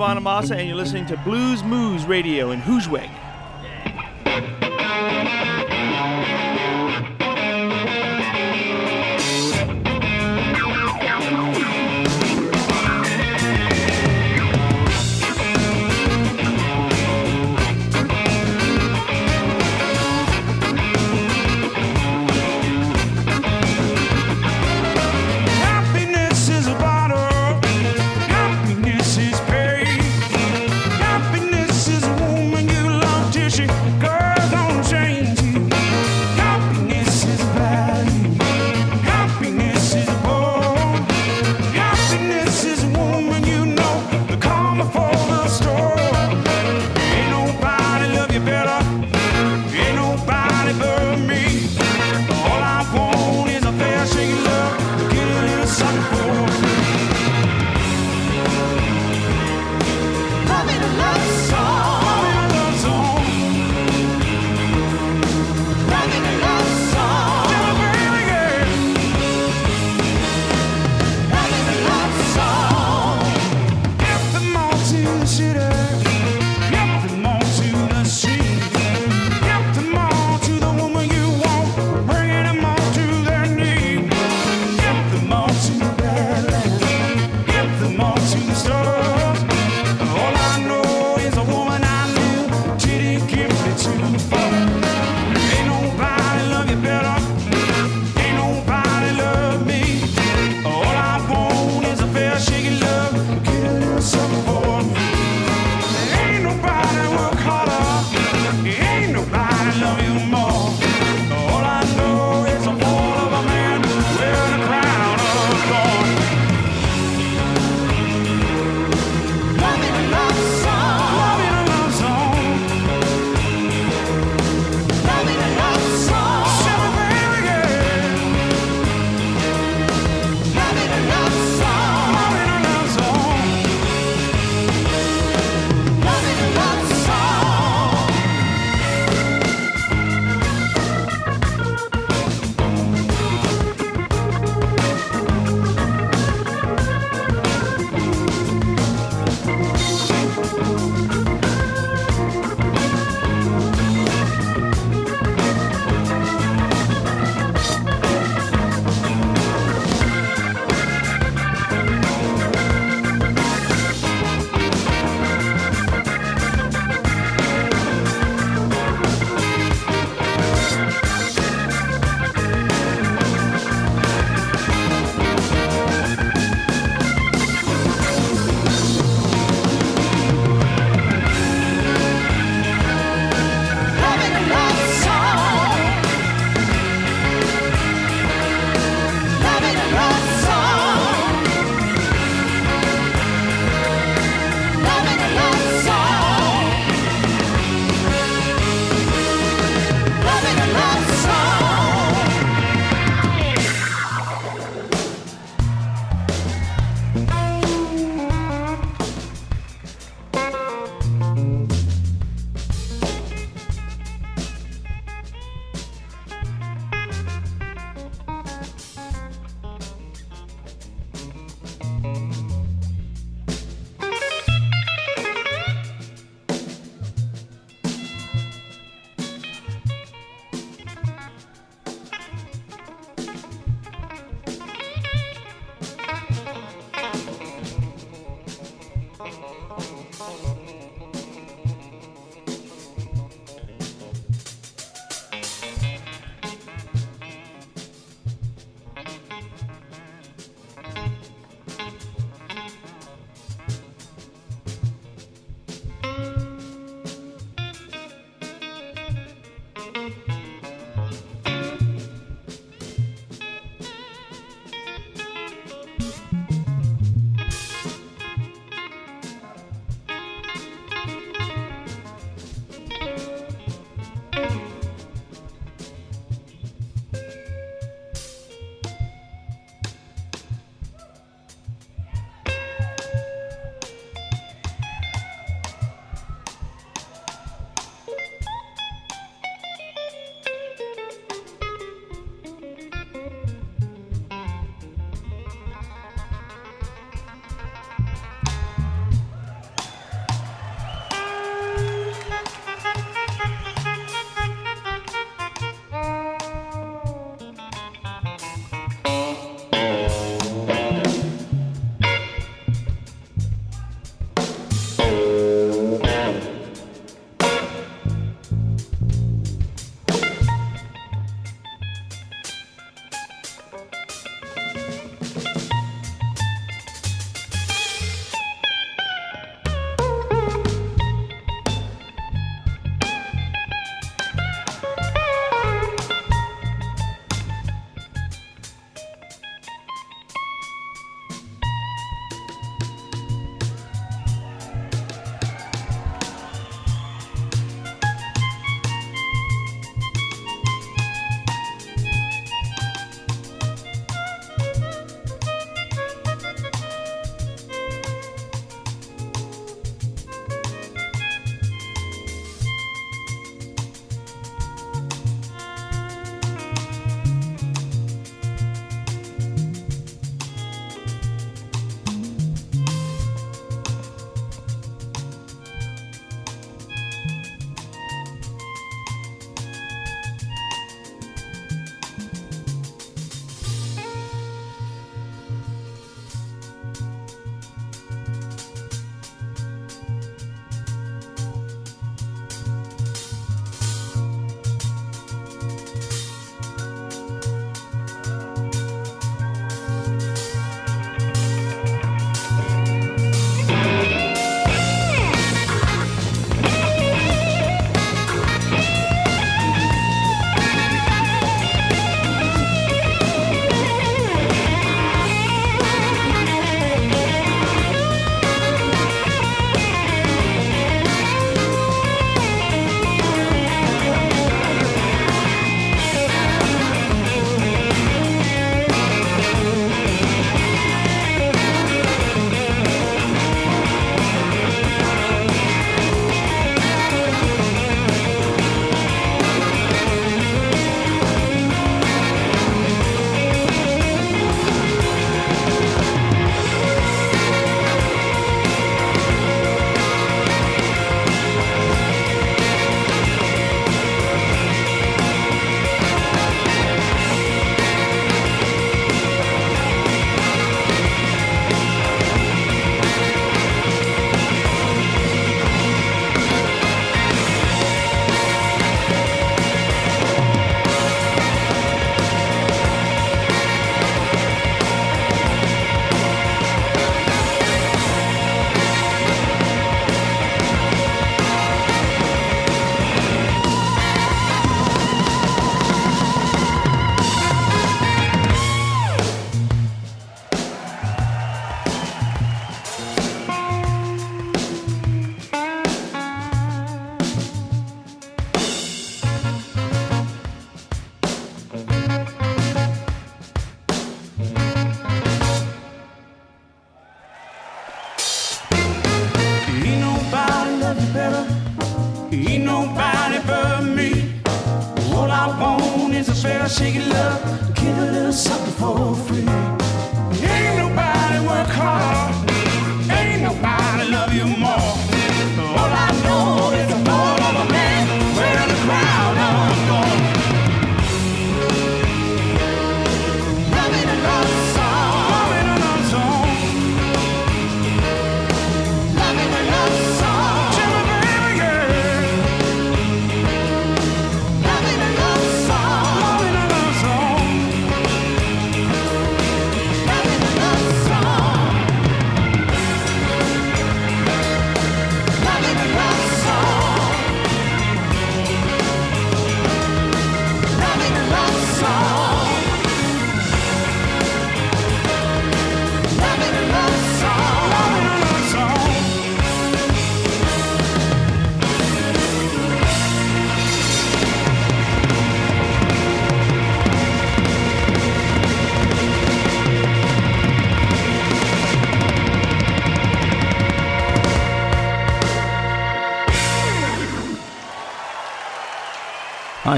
Bonamassa, and you're listening to Blues Moose Radio in Hoosweg.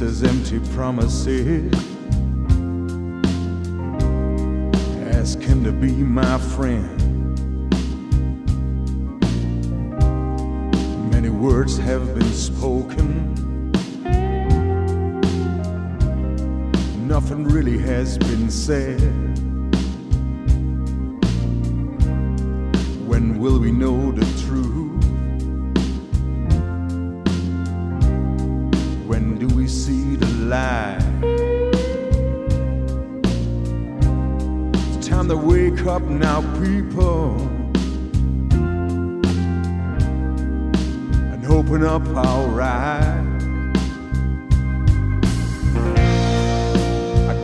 Faces, empty promises. Asking to be my friend.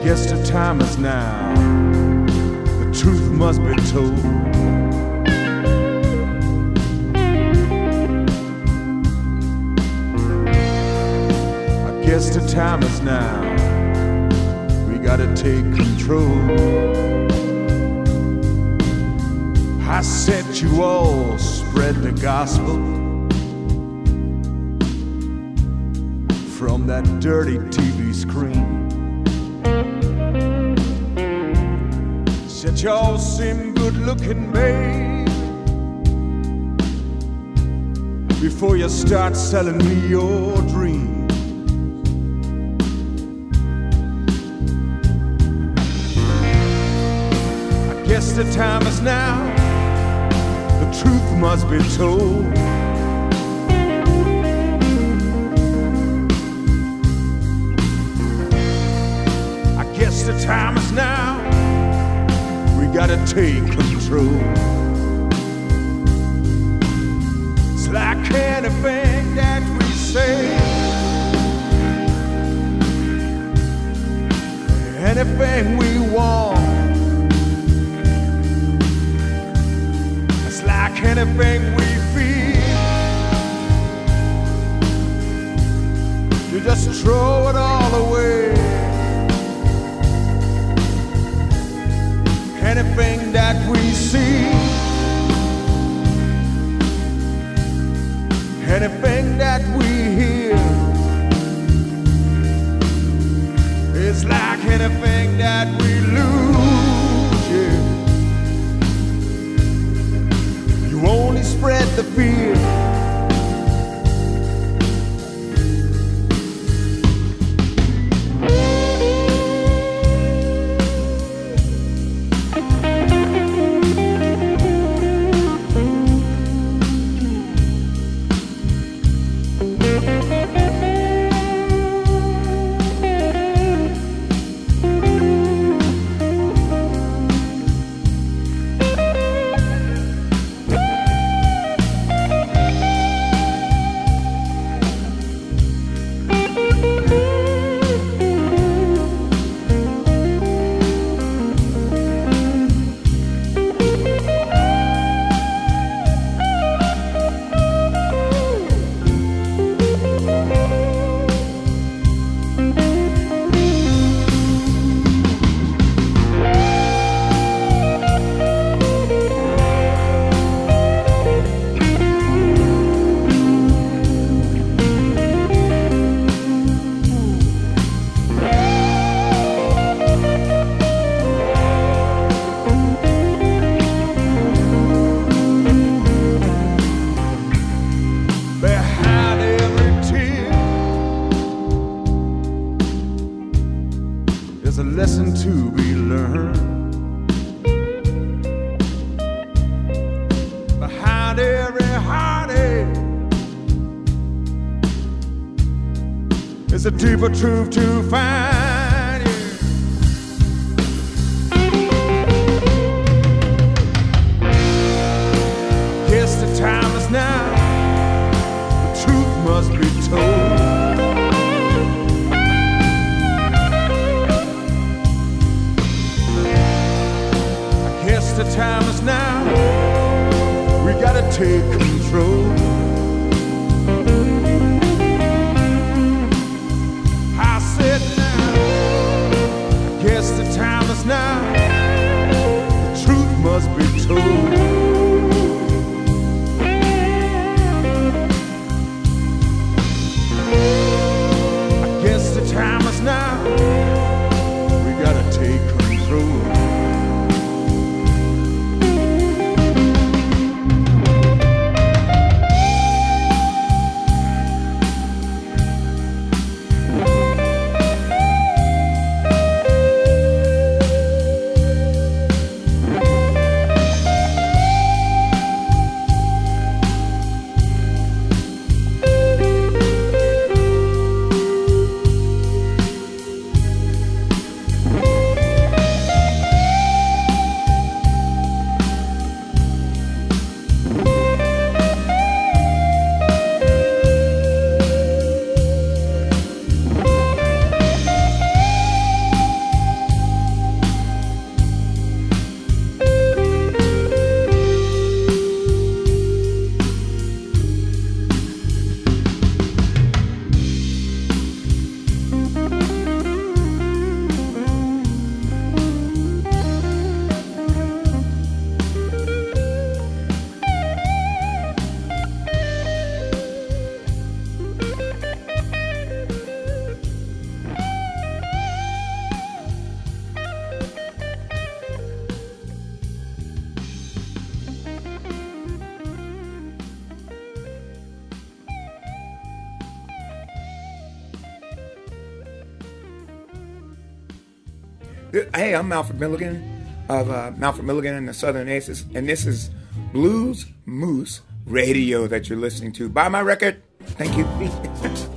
Guess the time is now. The truth must be told. I guess the time is now. We gotta take control. I said you all spread the gospel from that dirty TV screen. Said y'all seem good looking, babe. Before you start selling me your dreams. I guess the time is now. The truth must be told. I guess the time is now. Gotta take control. It's like anything that we say. Anything we want. It's like anything we feel. You just throw it all away. Anything that we see, anything that we hear. It's like anything that we lose. Yeah. You only spread the fear. A truth to Hey, I'm Malford Milligan of uh, Malford Milligan and the Southern Aces, and this is Blues Moose Radio that you're listening to. Buy my record. Thank you.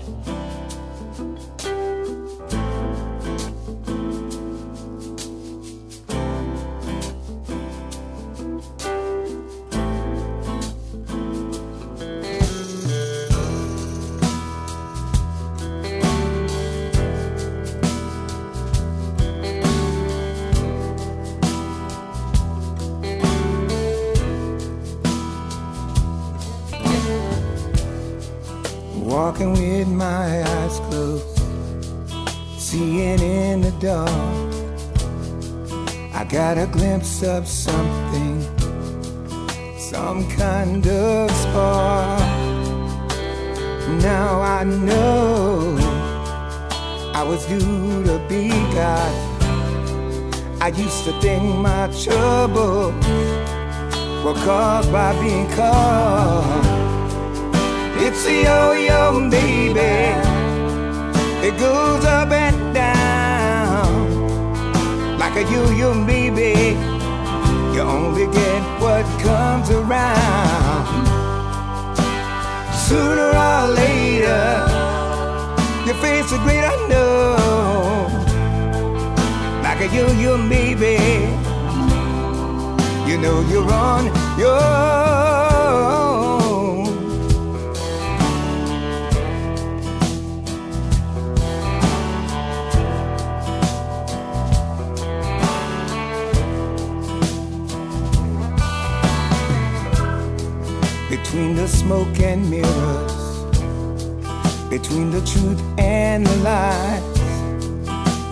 the truth and the lies,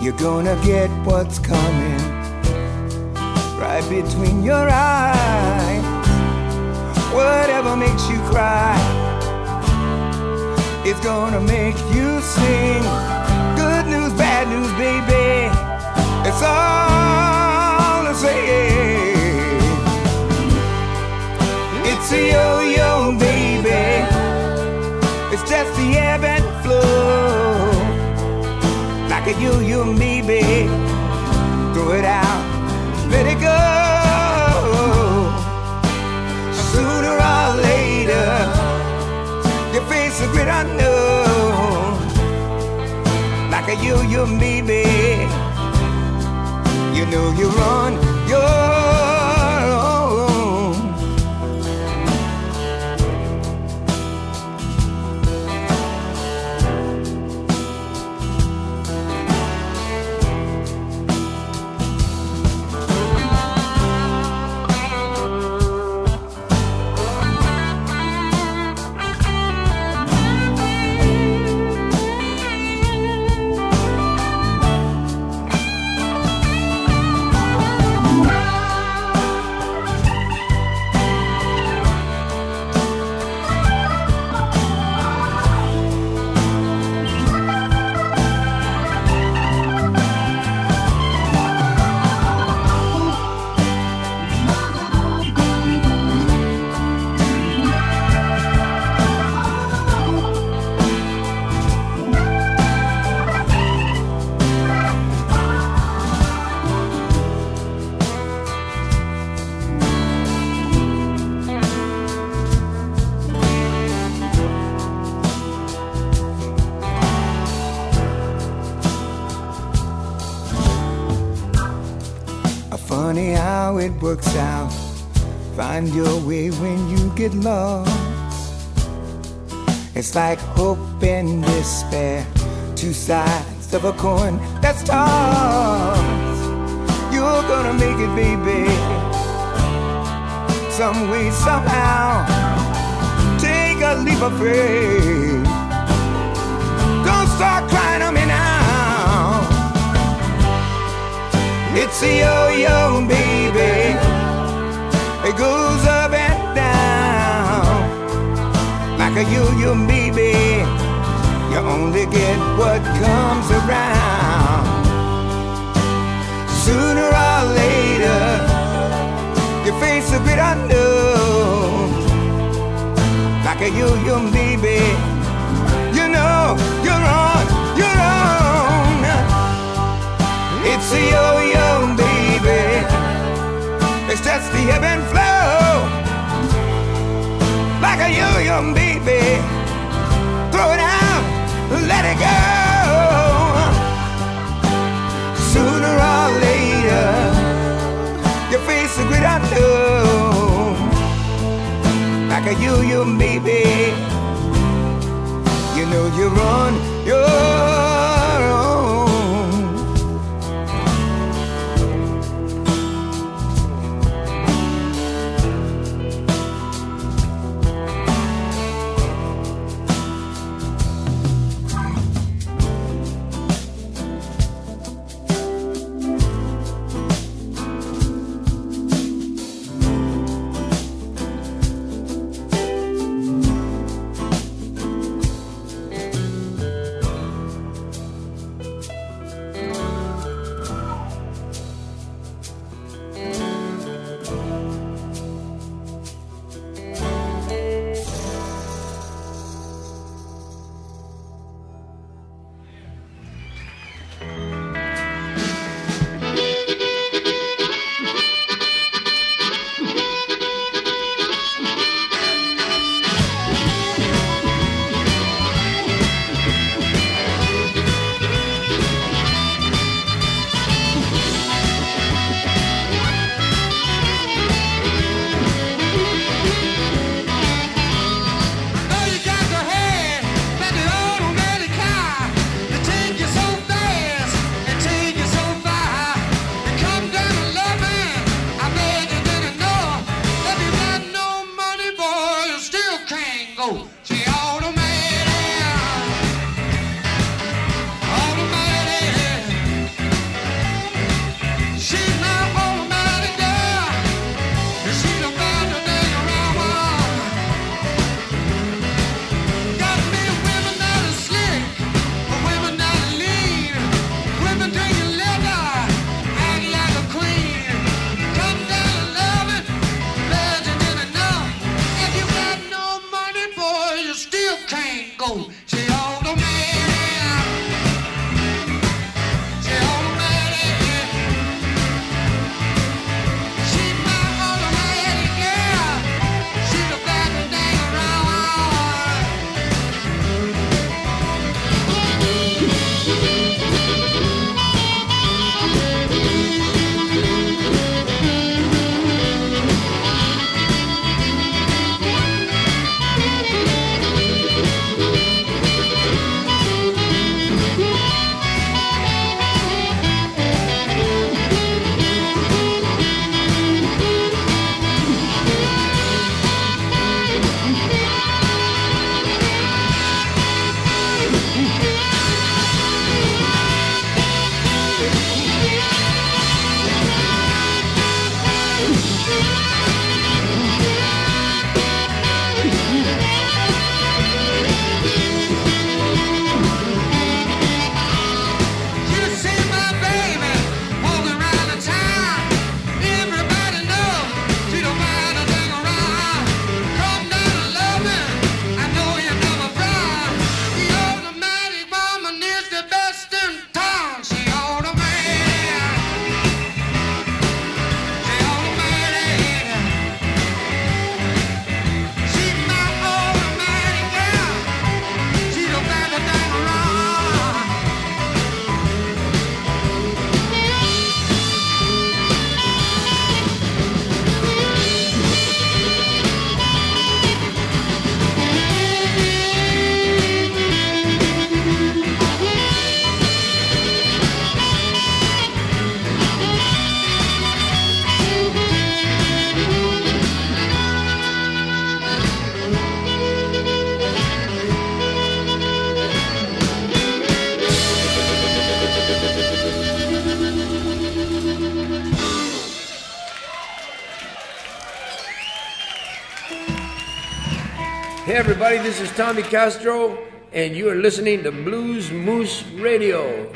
you're gonna get what's coming right between your eyes. Whatever makes you cry, it's gonna make you sing. Good news, bad news, baby. It's all the same. It's a yo-yo, baby. It's just the ebb Like a yo-yo, baby. Throw it out, let it go. Sooner or later, you face a great unknown. Like a yo-yo, baby. You know you're on your Find your way when you get lost. It's like hope and despair, two sides of a coin that's tossed. You're gonna make it, baby. Some way, somehow. Take a leap of faith. Don't start crying on me now. It's a yo-yo, baby. It goes up and down like a yo-yo, baby. You only get what comes around. Sooner or later, you face a bit unknown like a yo-yo, baby. You know you're on your own. It's a yo-yo. It's the ebb and flow. Like a yo-yo, baby. Throw it out, let it go. Sooner or later, you face a great unknown. Like a yo-yo, baby. You know you're on your everybody. This is Tommy Castro, and you are listening to Blues Moose Radio.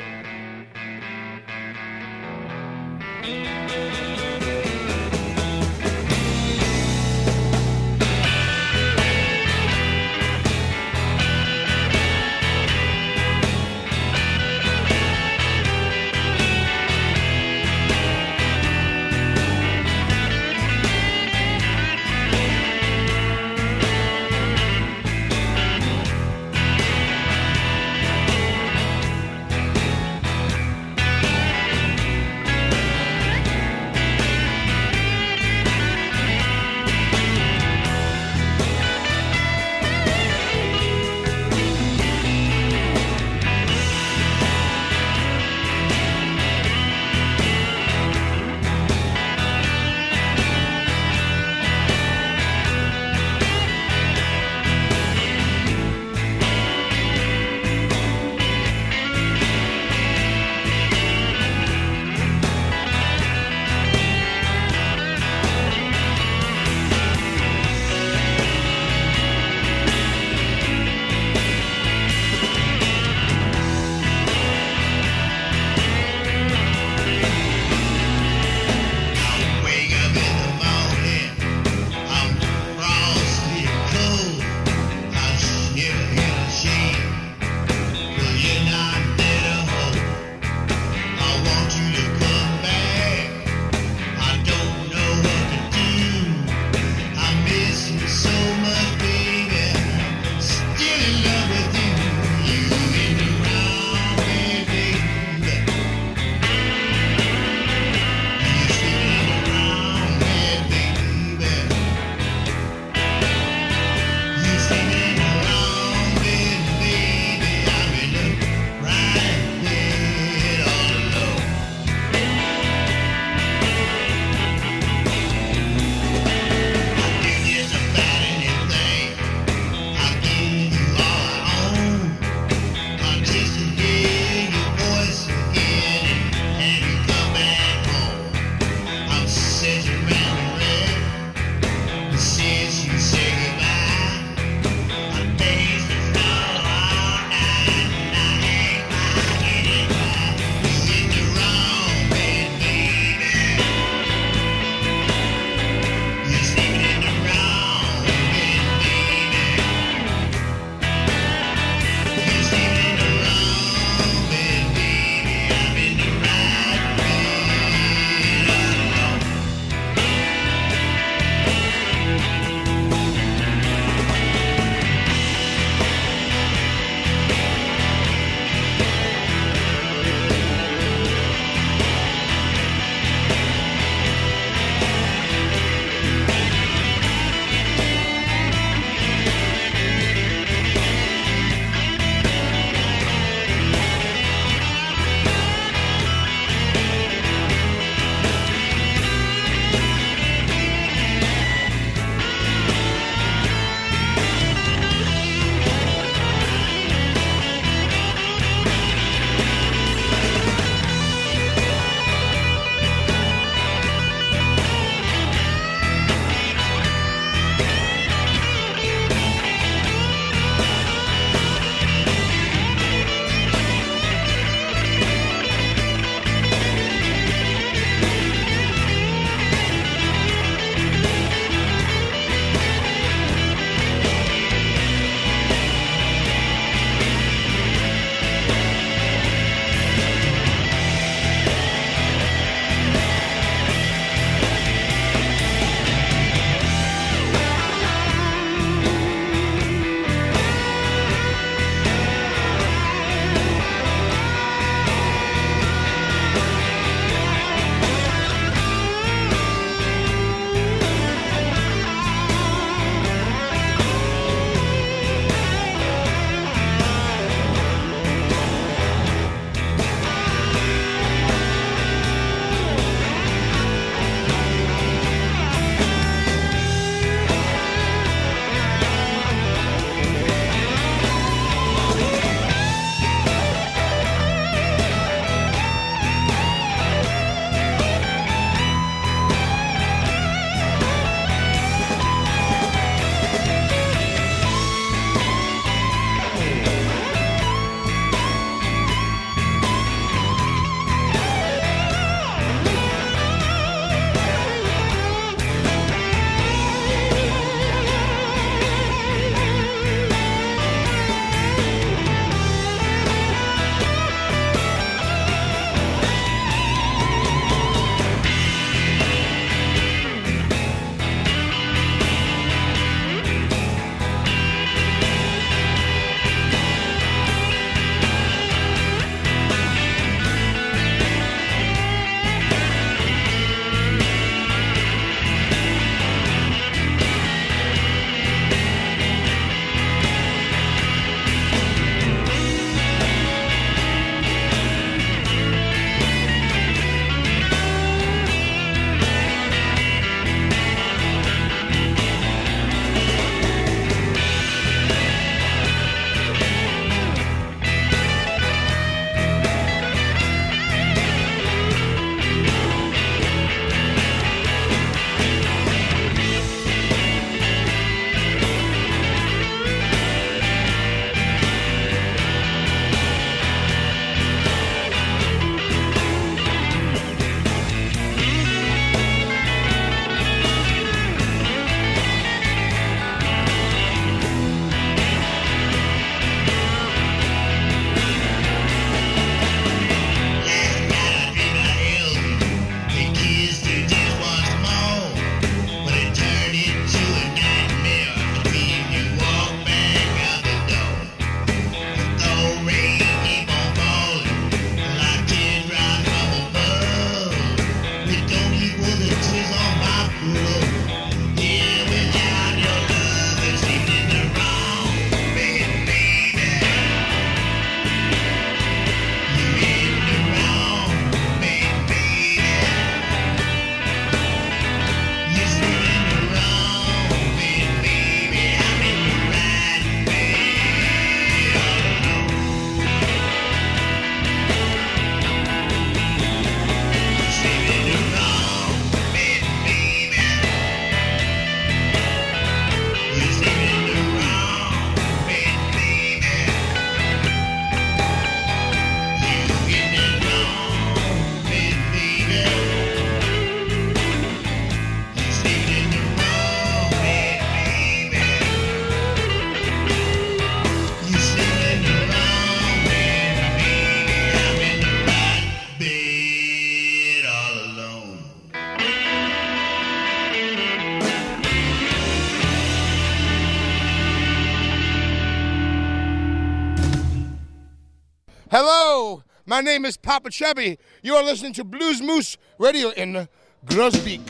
My name is Popa Chubby. You are listening to Blues Moose Radio in Groesbeek.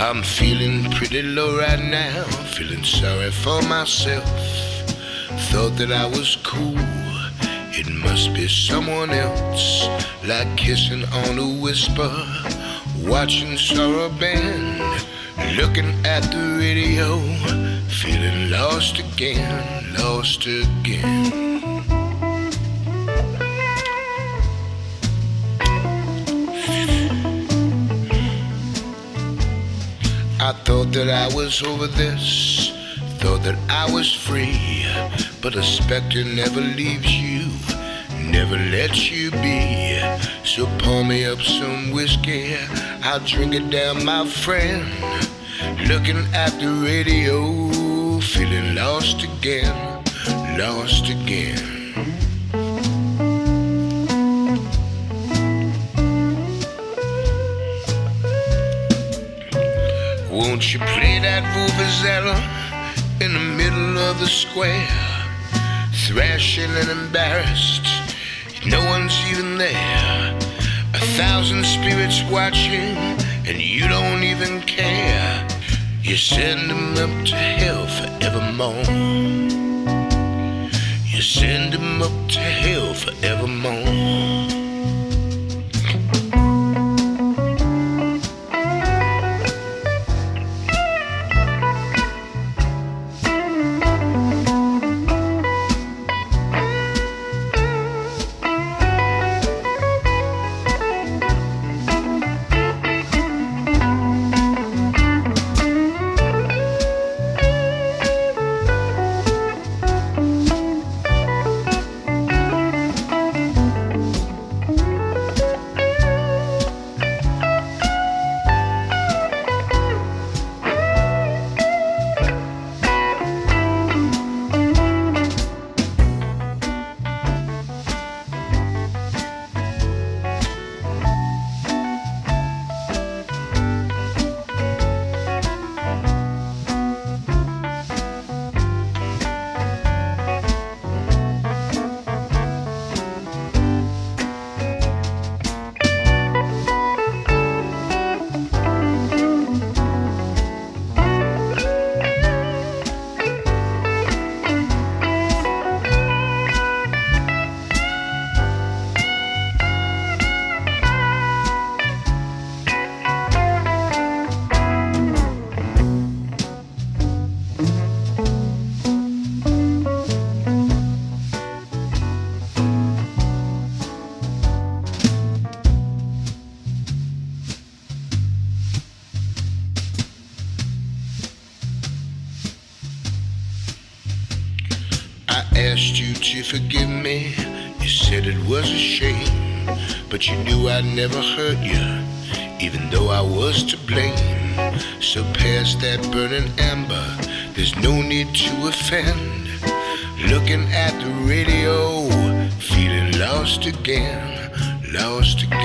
I'm feeling pretty low right now, feeling sorry for myself. Thought that I was cool, it must be someone else. Like kissing on a whisper, watching Sorrow Band, looking at the radio, feeling lost again, lost again. I thought that I was over this, thought that I was free. But a specter never leaves you, never lets you be. So pour me up some whiskey, I'll drink it down, my friend. Looking at the radio, feeling lost again, lost again. Won't you play that vuvuzela in the middle of the square? Thrashing and embarrassed, no one's even there. A thousand spirits watching, and you don't even care. You send them up to hell forevermore. You send them up to hell forevermore. But you knew I'd never hurt you, even though I was to blame. So past that burning amber, there's no need to offend. Looking at the radio, feeling lost again, lost again.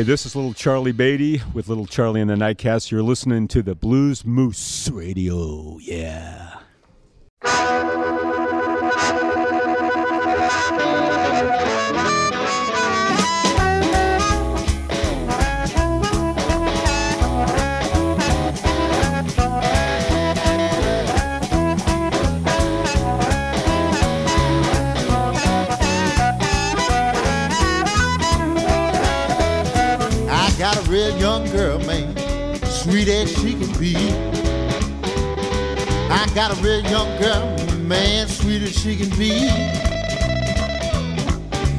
Hey, this is little Charlie Baty with little Charlie and the Nightcats. You're listening to the Blues Moose Radio. Yeah. Got a real young girl, man, sweet as she can be.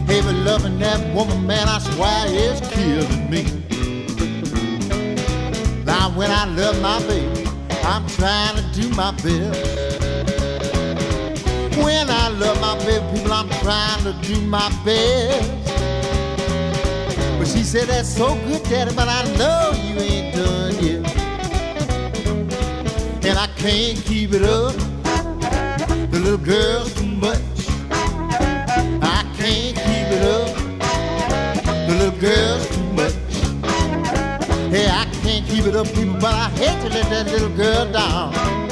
Hey, but loving that woman, man, I swear it's killing me. Now, when I love my baby, I'm trying to do my best. When I love my baby, people, I'm trying to do my best. But she said, that's so good, daddy, but I know you ain't done yet. And I can't keep it up. The little girl's too much. I can't keep it up. The little girl's too much. Hey, I can't keep it up, people, but I hate to let that little girl down.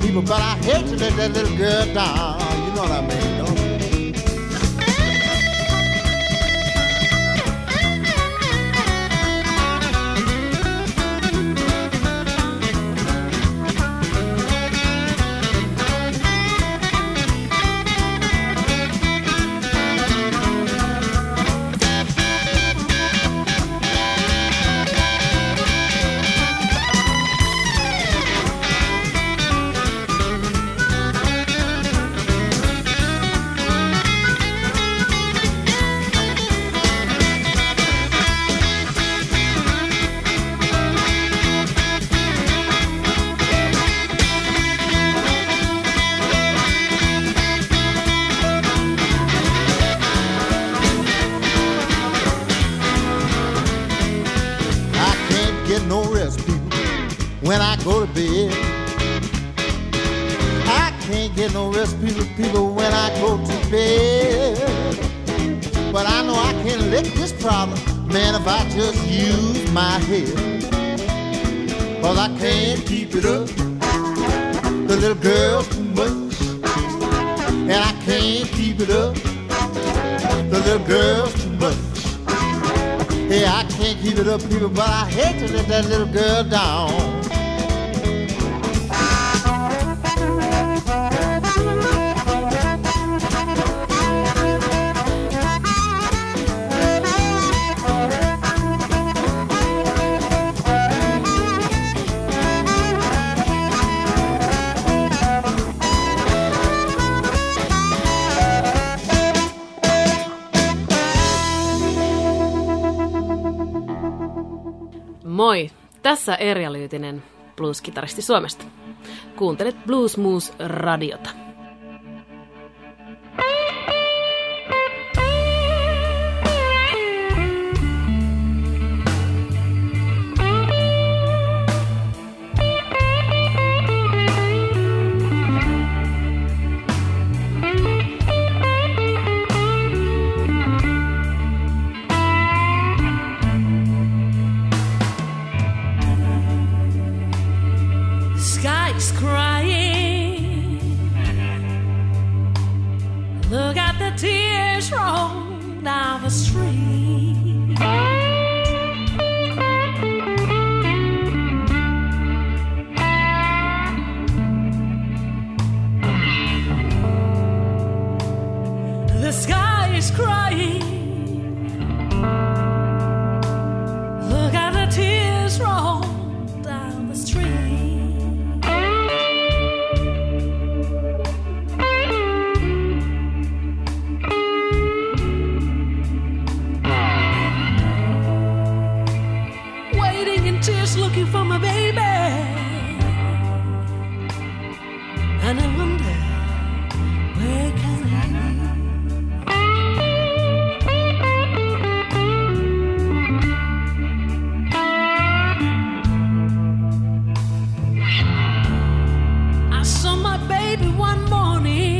People, but I hate to let that little girl down. You know what I mean, tässä Erja Lyytinen, blues-kitaristi Suomesta. Kuuntelet Blues Moose radiota. One morning.